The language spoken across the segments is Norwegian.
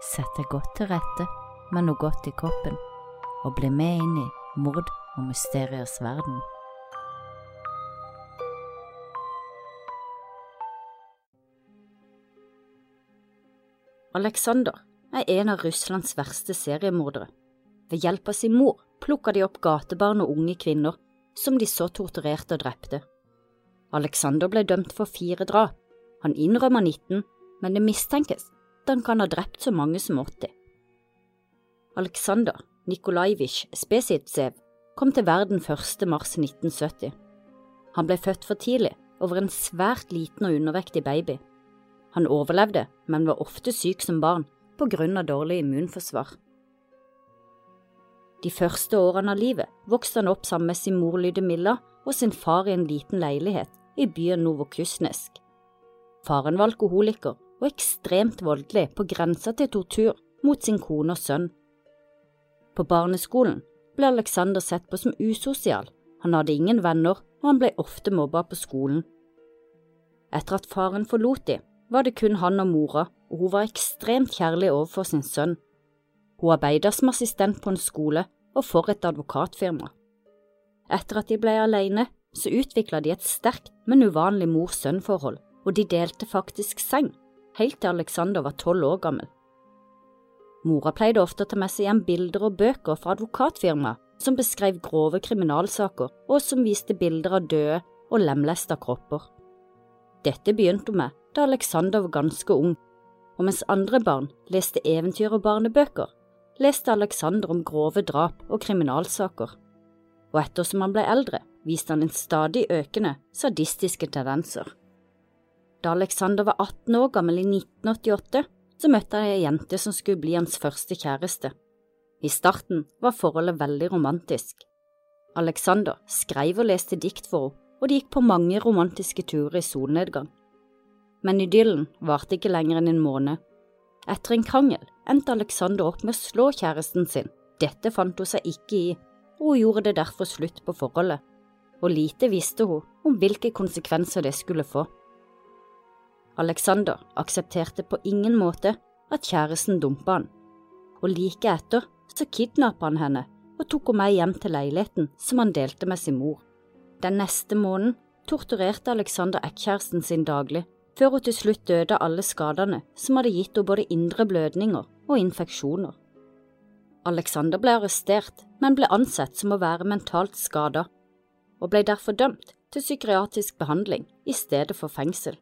Sett deg godt til rette med noe godt i kroppen, og bli med inn i mord og mysteriers verden. Alexander er en av Russlands verste seriemordere. Ved hjelp av sin mor plukka de opp gatebarn og unge kvinner som de så torturerte og drepte. Alexander ble dømt for fire drap. Han innrømmer 19, men det mistenkes han kan ha drept så mange som 80. Aleksandr Nikolajevitsj Spesitsev kom til verden 1. mars 1970. Han ble født for tidlig over en svært liten og undervektig baby. Han overlevde, men var ofte syk som barn på grunn av dårlig immunforsvar. De første årene av livet vokste han opp sammen med sin mor Lydemilla og sin far i en liten leilighet i byen Novokusnesk. Faren var alkoholiker og ekstremt voldelig på grensa til tortur mot sin kone og sønn. På barneskolen ble Alexander sett på som usosial, han hadde ingen venner og han ble ofte mobba på skolen. Etter at faren forlot de, var det kun han og mora, og hun var ekstremt kjærlig overfor sin sønn. Hun arbeidet som assistent på en skole og for et advokatfirma. Etter at de ble alene, så utvikla de et sterkt, men uvanlig mor-sønn-forhold, og de delte faktisk seng, helt til Alexander var tolv år gammel. Mora pleide ofte å ta med seg hjem bilder og bøker fra advokatfirmaet som beskrev grove kriminalsaker og som viste bilder av døde og lemlesta kropper. Dette begynte hun med da Alexander var ganske ung, og mens andre barn leste eventyr og barnebøker, leste Alexander om grove drap og kriminalsaker. Og ettersom han ble eldre, viste han en stadig økende sadistiske tendenser. Da Alexander var 18 år gammel i 1988, så møtte han ei jente som skulle bli hans første kjæreste. I starten var forholdet veldig romantisk. Alexander skrev og leste dikt for henne, og de gikk på mange romantiske turer i solnedgang. Men idyllen varte ikke lenger enn en måned. Etter en krangel endte Alexander opp med å slå kjæresten sin. Dette fant hun seg ikke i, og hun gjorde det derfor slutt på forholdet. Og lite visste hun om hvilke konsekvenser det skulle få. Alexander aksepterte på ingen måte at kjæresten dumpa han, og like etter så kidnappa han henne og tok henne med hjem til leiligheten som han delte med sin mor. Den neste måneden torturerte Alexander ekkjæresten sin daglig, før hun til slutt døde av alle skadene som hadde gitt henne både indre blødninger og infeksjoner. Alexander ble arrestert, men ble ansett som å være mentalt skada, og ble derfor dømt til psykiatrisk behandling i stedet for fengsel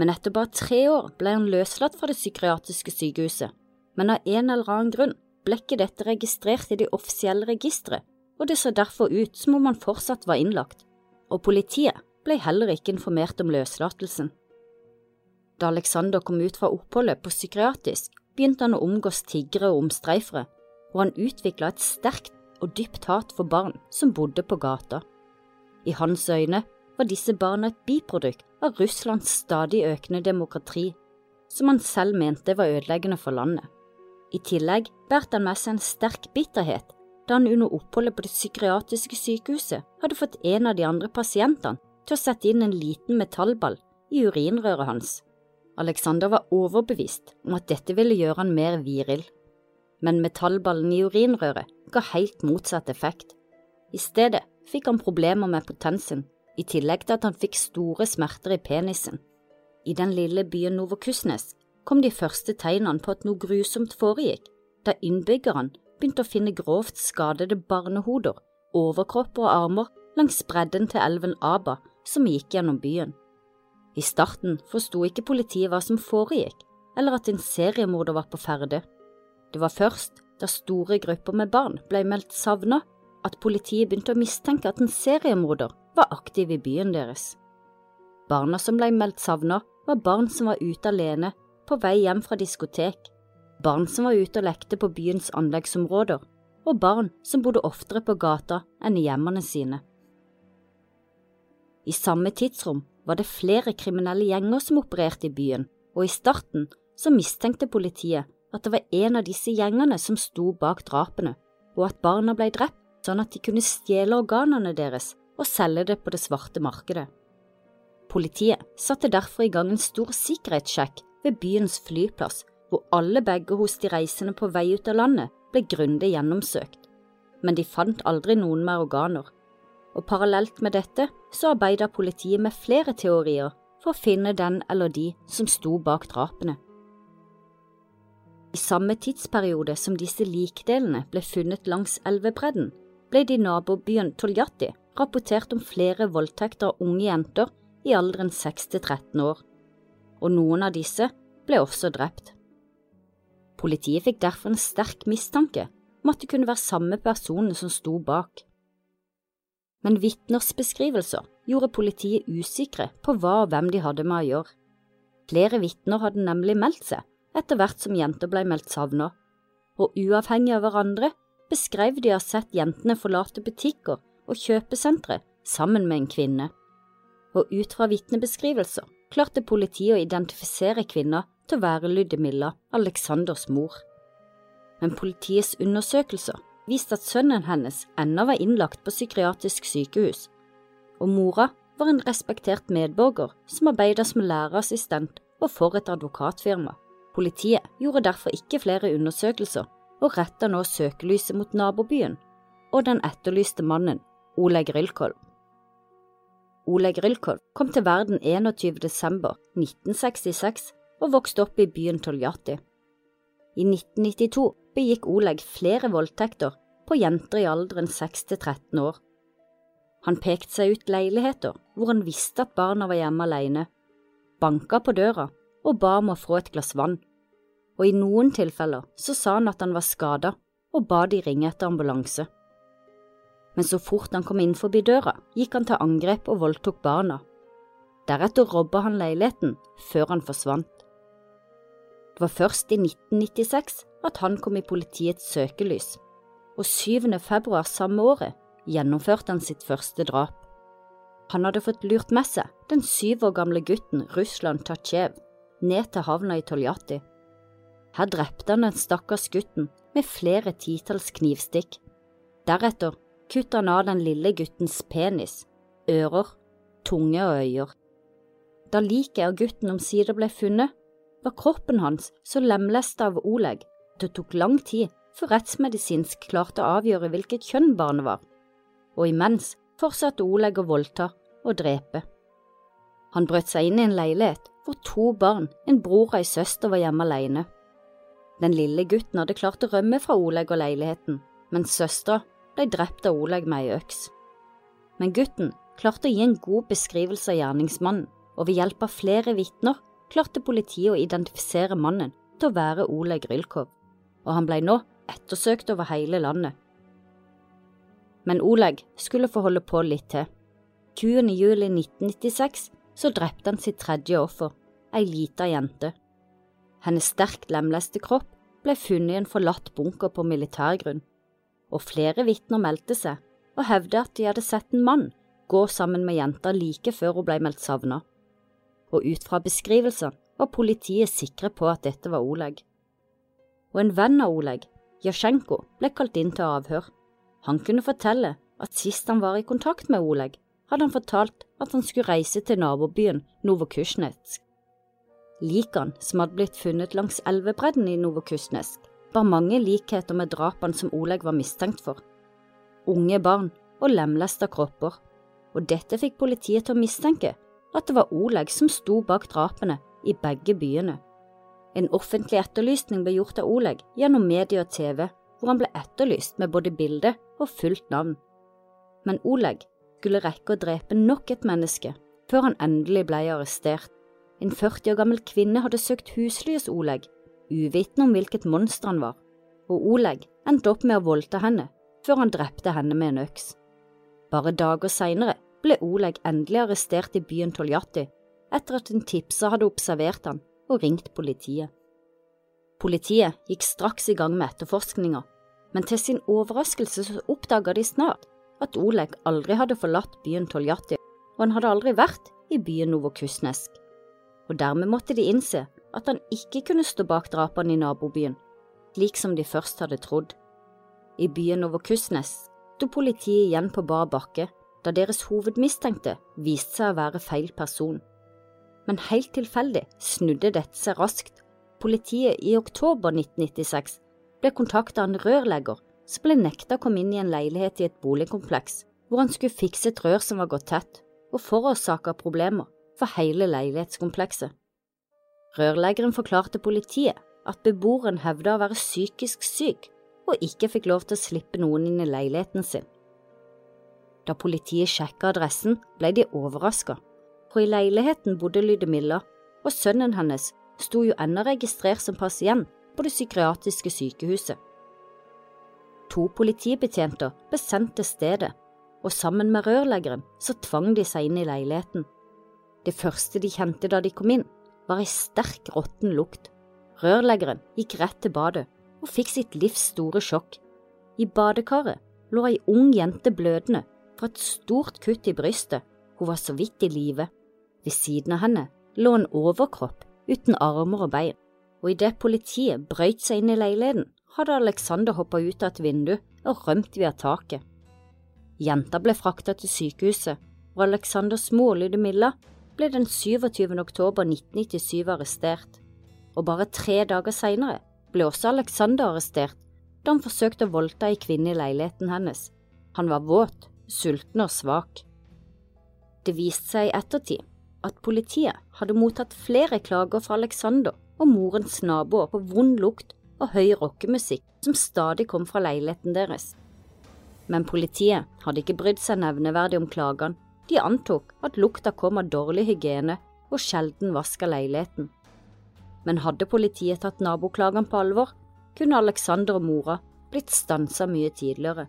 men etter bare tre år ble han løslatt fra det psykiatriske sykehuset, men av en eller annen grunn ble ikke dette registrert i det offisielle registeret, og det så derfor ut som om han fortsatt var innlagt, og politiet ble heller ikke informert om løslatelsen. Da Alexander kom ut fra oppholdet på psykiatrisk, begynte han å omgås tiggere og omstreifere, og han utvikla et sterkt og dypt hat for barn som bodde på gata. I hans øyne var disse barna et biprodukt av Russlands stadig økende demokrati, som han selv mente var ødeleggende for landet. I tillegg bærte han med seg en sterk bitterhet da han under oppholdet på det psykiatriske sykehuset hadde fått en av de andre pasientene til å sette inn en liten metallball i urinrøret hans. Alexander var overbevist om at dette ville gjøre han mer viril, men metallballen i urinrøret ga helt motsatt effekt. I stedet fikk han problemer med potensen i tillegg til at han fikk store smerter i penisen. I den lille byen Novokusnes kom de første tegnene på at noe grusomt foregikk, da innbyggerne begynte å finne grovt skadede barnehoder, overkropper og armer langs bredden til elven Aba som gikk gjennom byen. I starten forsto ikke politiet hva som foregikk, eller at en seriemorder var på ferde. Det var først da store grupper med barn ble meldt savnet, at politiet begynte å mistenke at en seriemorder var aktiv i byen deres. Barna som ble meldt savna, var barn som var ute alene, på vei hjem fra diskotek, barn som var ute og lekte på byens anleggsområder, og barn som bodde oftere på gata enn i hjemmene sine. I samme tidsrom var det flere kriminelle gjenger som opererte i byen, og i starten så mistenkte politiet at det var en av disse gjengene som sto bak drapene, og at barna ble drept sånn at de kunne stjele organene deres og selge det på det svarte markedet. Politiet satte derfor i gang en stor sikkerhetssjekk ved byens flyplass hvor alle begge hos de reisende på vei ut av landet ble grundig gjennomsøkt, men de fant aldri noen med organer. Og parallelt med dette så arbeidet politiet med flere teorier for å finne den eller de som sto bak drapene. I samme tidsperiode som disse likdelene ble funnet langs elvebredden, ble det i nabobyen Toljatti rapportert om flere voldtekter av unge jenter i alderen 6 til 13 år, og noen av disse ble også drept. Politiet fikk derfor en sterk mistanke om at det kunne være samme personene som sto bak. Men vitners beskrivelser gjorde politiet usikre på hva og hvem de hadde med å gjøre. Flere vitner hadde nemlig meldt seg etter hvert som jenter ble meldt savnet, og uavhengig av hverandre beskrev de å ha sett jentene forlate butikker og kjøpesenteret sammen med en kvinne. Og ut fra vitnebeskrivelser klarte politiet å identifisere kvinna til å være Ludmilla, Aleksanders mor. Men politiets undersøkelser viste at sønnen hennes ennå var innlagt på psykiatrisk sykehus, og mora var en respektert medborger som arbeidet som lærerassistent og for et advokatfirma. Politiet gjorde derfor ikke flere undersøkelser og retta nå søkelyset mot nabobyen og den etterlyste mannen, Oleg Rylkolv. Oleg Rylkolv kom til verden 21. desember 1966 og vokste opp i byen Toljati. I 1992 begikk Oleg flere voldtekter på jenter i alderen 6 til 13 år. Han pekte seg ut leiligheter hvor han visste at barna var hjemme alene, banka på døra og ba om å få et glass vann, og i noen tilfeller så sa han at han var skada og ba de ringe etter ambulanse. Men så fort han kom inn forbi døra, gikk han til angrep og voldtok barna. Deretter robba han leiligheten før han forsvant. Det var først i 1996 at han kom i politiets søkelys, og 7. februar samme året gjennomførte han sitt første drap. Han hadde fått lurt med seg den syv år gamle gutten Russland Tatsjev ned til havna i Toljati. Her drepte han den stakkars gutten med flere titalls knivstikk. Deretter kuttet han av den lille guttens penis, ører, tunge og øyer. Da liket av gutten omsider ble funnet, var kroppen hans så lemlesta av Oleg at det tok lang tid før rettsmedisinsk klarte å avgjøre hvilket kjønn barnet var, og imens fortsatte Oleg å voldta og drepe. Han brøt seg inn i en leilighet hvor to barn, en bror og ei søster, var hjemme alene. Den lille gutten hadde klart å rømme fra Oleg og leiligheten, mens søstera ble drept av Oleg med ei øks. Men gutten klarte å gi en god beskrivelse av gjerningsmannen, og ved hjelp av flere vitner klarte politiet å identifisere mannen til å være Oleg Rylkov, og han ble nå ettersøkt over hele landet. Men Oleg skulle få holde på litt til. 20. juli 1996 så drepte han sitt tredje offer, ei lita jente. Hennes sterkt lemleste kropp ble funnet i en forlatt bunker på militærgrunn, og flere vitner meldte seg og hevdet at de hadde sett en mann gå sammen med jenta like før hun ble meldt savnet. Og ut fra beskrivelsen var politiet sikre på at dette var Oleg. Og en venn av Oleg, Jasjenko, ble kalt inn til avhør. Han kunne fortelle at sist han var i kontakt med Oleg, hadde han fortalt at han skulle reise til nabobyen Novokusjnetsk. Likene som hadde blitt funnet langs elvebredden i Novokusjnesk, bar mange likheter med drapene som Oleg var mistenkt for. Unge barn og lemlesta kropper, og dette fikk politiet til å mistenke at det var Oleg som sto bak drapene i begge byene. En offentlig etterlysning ble gjort av Oleg gjennom media og TV, hvor han ble etterlyst med både bilde og fullt navn. Men Oleg skulle rekke å drepe nok et menneske før han endelig ble arrestert. En 40 år gammel kvinne hadde søkt husly hos Oleg, uvitende om hvilket monster han var, og Oleg endte opp med å voldta henne før han drepte henne med en øks. Bare dager senere ble Oleg endelig arrestert i byen Toljatti etter at en tipser hadde observert han og ringt politiet. Politiet gikk straks i gang med etterforskninga, men til sin overraskelse så oppdaga de snart at Oleg aldri hadde forlatt byen Toljatti, og han hadde aldri vært i byen Novokusnesk. Og dermed måtte de innse at han ikke kunne stå bak drapene i nabobyen, slik som de først hadde trodd. I byen over Kusnes sto politiet igjen på bar bakke da deres hovedmistenkte viste seg å være feil person. Men helt tilfeldig snudde dette seg raskt, politiet i oktober 1996 ble kontakta av en rørlegger som ble nekta å komme inn i en leilighet i et boligkompleks hvor han skulle fikse et rør som var gått tett, og forårsaka problemer for hele leilighetskomplekset. Rørleggeren forklarte politiet at beboeren hevda å være psykisk syk og ikke fikk lov til å slippe noen inn i leiligheten sin. Da politiet sjekka adressen, ble de overraska, for i leiligheten bodde Lydemilla, og sønnen hennes sto jo ennå registrert som pasient på det psykiatriske sykehuset. To politibetjenter ble sendt til stedet, og sammen med rørleggeren så tvang de seg inn i leiligheten. Det første de kjente da de kom inn, var ei sterk råtten lukt. Rørleggeren gikk rett til badet og fikk sitt livs store sjokk. I badekaret lå ei ung jente blødende fra et stort kutt i brystet, hun var så vidt i live. Ved siden av henne lå en overkropp uten armer og bein, og idet politiet brøyt seg inn i leiligheten, hadde Alexander hoppa ut av et vindu og rømt via taket. Jenta ble frakta til sykehuset, og Alexanders mor Lydemilla ble den 27. oktober 1997 arrestert, og bare tre dager senere ble også Alexander arrestert da han forsøkte å voldta ei kvinne i leiligheten hennes. Han var våt, sulten og svak. Det viste seg i ettertid at politiet hadde mottatt flere klager fra Alexander og morens naboer på vond lukt og høy rockemusikk som stadig kom fra leiligheten deres. Men politiet hadde ikke brydd seg nevneverdig om klagene, de antok at lukta kom av dårlig hygiene og sjelden vaska leiligheten. Men hadde politiet tatt naboklagene på alvor, kunne Alexander og mora blitt stansa mye tidligere.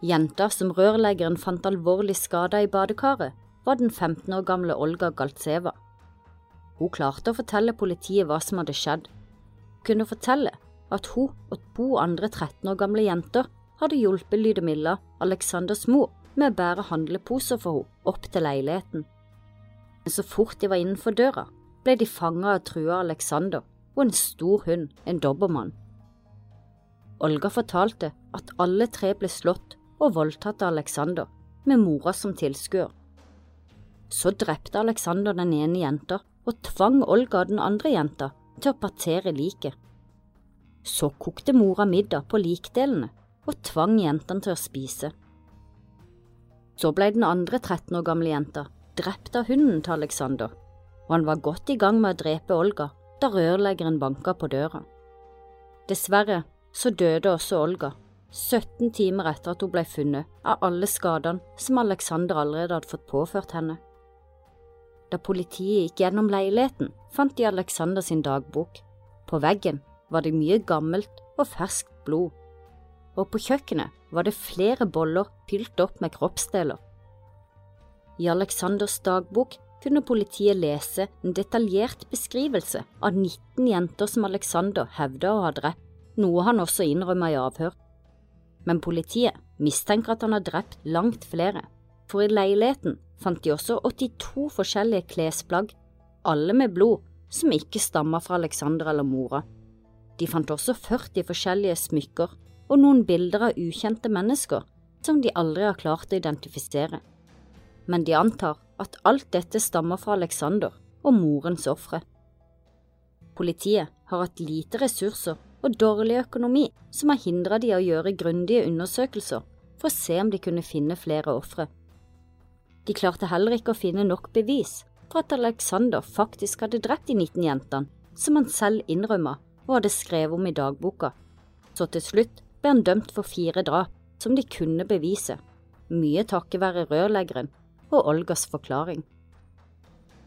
Jenta som rørleggeren fant alvorlig skada i badekaret, var den 15 år gamle Olga Galtseva. Hun klarte å fortelle politiet hva som hadde skjedd. Hun kunne fortelle at hun og to andre 13 år gamle jenter hadde hjulpet Lydemilla, Alexanders mor, med å bære handleposer for henne opp til leiligheten. Men så fort de var innenfor døra, ble de fanga og trua Alexander og en stor hund, en dobbermann. Olga fortalte at alle tre ble slått og voldtatt av Alexander, med mora som tilskuer. Så drepte Alexander den ene jenta og tvang Olga den andre jenta til å partere liket. Så kokte mora middag på likdelene og tvang jentene til å spise. Så ble den andre 13 år gamle jenta drept av hunden til Alexander, og han var godt i gang med å drepe Olga da rørleggeren banka på døra. Dessverre så døde også Olga, 17 timer etter at hun ble funnet av alle skadene som Alexander allerede hadde fått påført henne. Da politiet gikk gjennom leiligheten, fant de Alexander sin dagbok. På veggen var det mye gammelt og ferskt blod, og på kjøkkenet var det flere boller fylt opp med kroppsdeler. I Aleksanders dagbok kunne politiet lese en detaljert beskrivelse av 19 jenter som Alexander hevda å ha drept, noe han også innrømma i avhør. Men politiet mistenker at han har drept langt flere, for i leiligheten fant de også 82 forskjellige klesplagg, alle med blod, som ikke stamma fra Alexander eller mora. De fant også 40 forskjellige smykker og noen bilder av ukjente mennesker som de aldri har klart å identifisere. Men de antar at alt dette stammer fra Alexander og morens ofre. Politiet har hatt lite ressurser og dårlig økonomi som har hindra de å gjøre grundige undersøkelser for å se om de kunne finne flere ofre. De klarte heller ikke å finne nok bevis for at Alexander faktisk hadde drept de 19 jentene, som han selv innrømma og hadde skrevet om i dagboka. Så til slutt ble han dømt for fire drap som de kunne bevise, mye takket være rørleggeren og Olgas forklaring.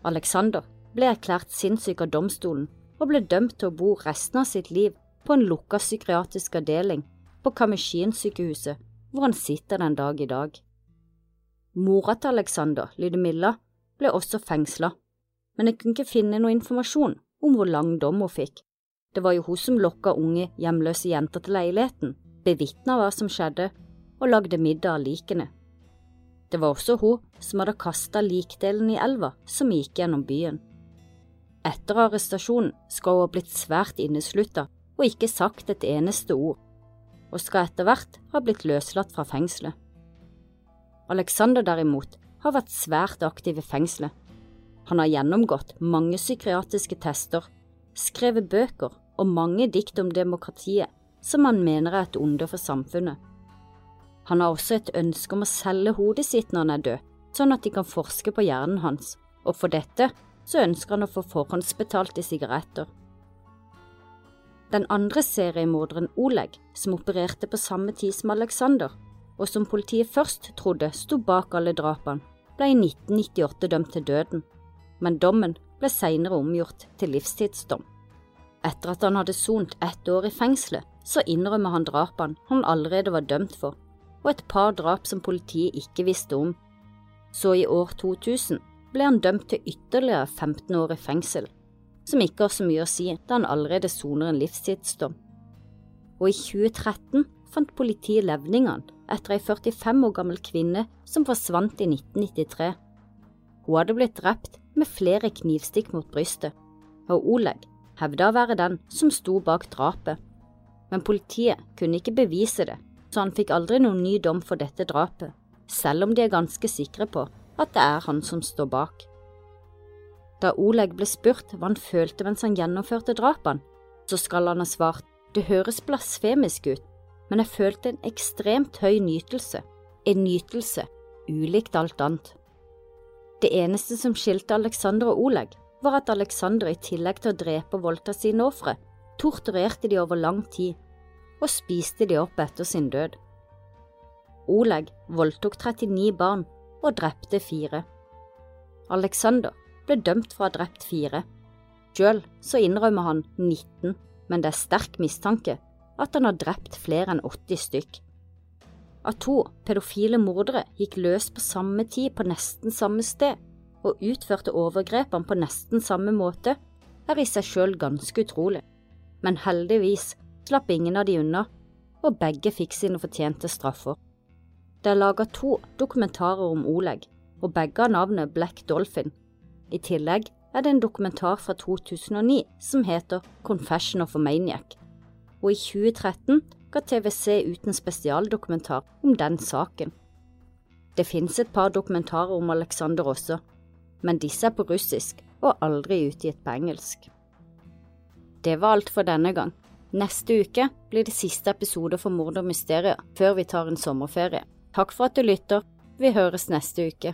Alexander ble erklært sinnssyk av domstolen og ble dømt til å bo resten av sitt liv på en lukka psykiatrisk avdeling på Kamesjin-sykehuset, hvor han sitter den dag i dag. Mora til Alexander, Lydemilla, ble også fengsla, men jeg kunne ikke finne noe informasjon om hvor lang dom hun fikk. Det var jo hun som lokka unge, hjemløse jenter til leiligheten, bevitna hva som skjedde, og lagde middag av likene. Det var også hun som hadde kasta likdelen i elva som gikk gjennom byen. Etter arrestasjonen skal hun ha blitt svært inneslutta og ikke sagt et eneste ord, og skal etter hvert ha blitt løslatt fra fengselet. Alexander derimot har vært svært aktiv i fengselet. Han har gjennomgått mange psykiatriske tester, skrevet bøker og mange dikt om demokratiet som han mener er et onde for samfunnet. Han har også et ønske om å selge hodet sitt når han er død, sånn at de kan forske på hjernen hans, og for dette så ønsker han å få forhåndsbetalte sigaretter. Den andre seriemorderen Oleg, som opererte på samme tid som Alexander, og som politiet først trodde sto bak alle drapene, ble i 1998 dømt til døden, men dommen ble senere omgjort til livstidsdom. Etter at han hadde sont ett år i fengselet, så innrømmer han drapene han allerede var dømt for, og et par drap som politiet ikke visste om. Så i år 2000 ble han dømt til ytterligere 15 år i fengsel, som ikke har så mye å si da han allerede soner en livstidsdom. Og i 2013 fant politiet levningene etter ei 45 år gammel kvinne som forsvant i 1993. Hun hadde blitt drept med flere knivstikk mot brystet, og Oleg hevda å være den som sto bak drapet. Men politiet kunne ikke bevise det, så han fikk aldri noen ny dom for dette drapet, selv om de er ganske sikre på at det er han som står bak. Da Oleg ble spurt hva han følte mens han gjennomførte drapene, så skal han ha svart det høres blasfemisk ut, men jeg følte en ekstremt høy nytelse, en nytelse ulikt alt annet. Det eneste som skilte Alexander og Oleg, var at Alexander i tillegg til å drepe og voldta sine ofre, torturerte de over lang tid og spiste de opp etter sin død. Oleg voldtok 39 barn og drepte fire. Alexander ble dømt for å ha drept fire. Sjøl så innrømmer han 19, men det er sterk mistanke at han har drept flere enn 80 stykk. At to pedofile mordere gikk løs på samme tid på nesten samme sted og utførte overgrepene på nesten samme måte, er i seg sjøl ganske utrolig, men heldigvis slapp ingen av de unna, og begge fikk sine fortjente straffer. Det er laga to dokumentarer om Oleg, og begge har navnet Black Dolphin. I tillegg er det en dokumentar fra 2009 som heter Confession of a Maniac, og i 2013 ga TVC ut en spesialdokumentar om den saken. Det finnes et par dokumentarer om Alexander også, men disse er på russisk og aldri utgitt på engelsk. Det var alt for denne gang. Neste uke blir det siste episode for Mord og mysterier før vi tar en sommerferie. Takk for at du lytter. Vi høres neste uke.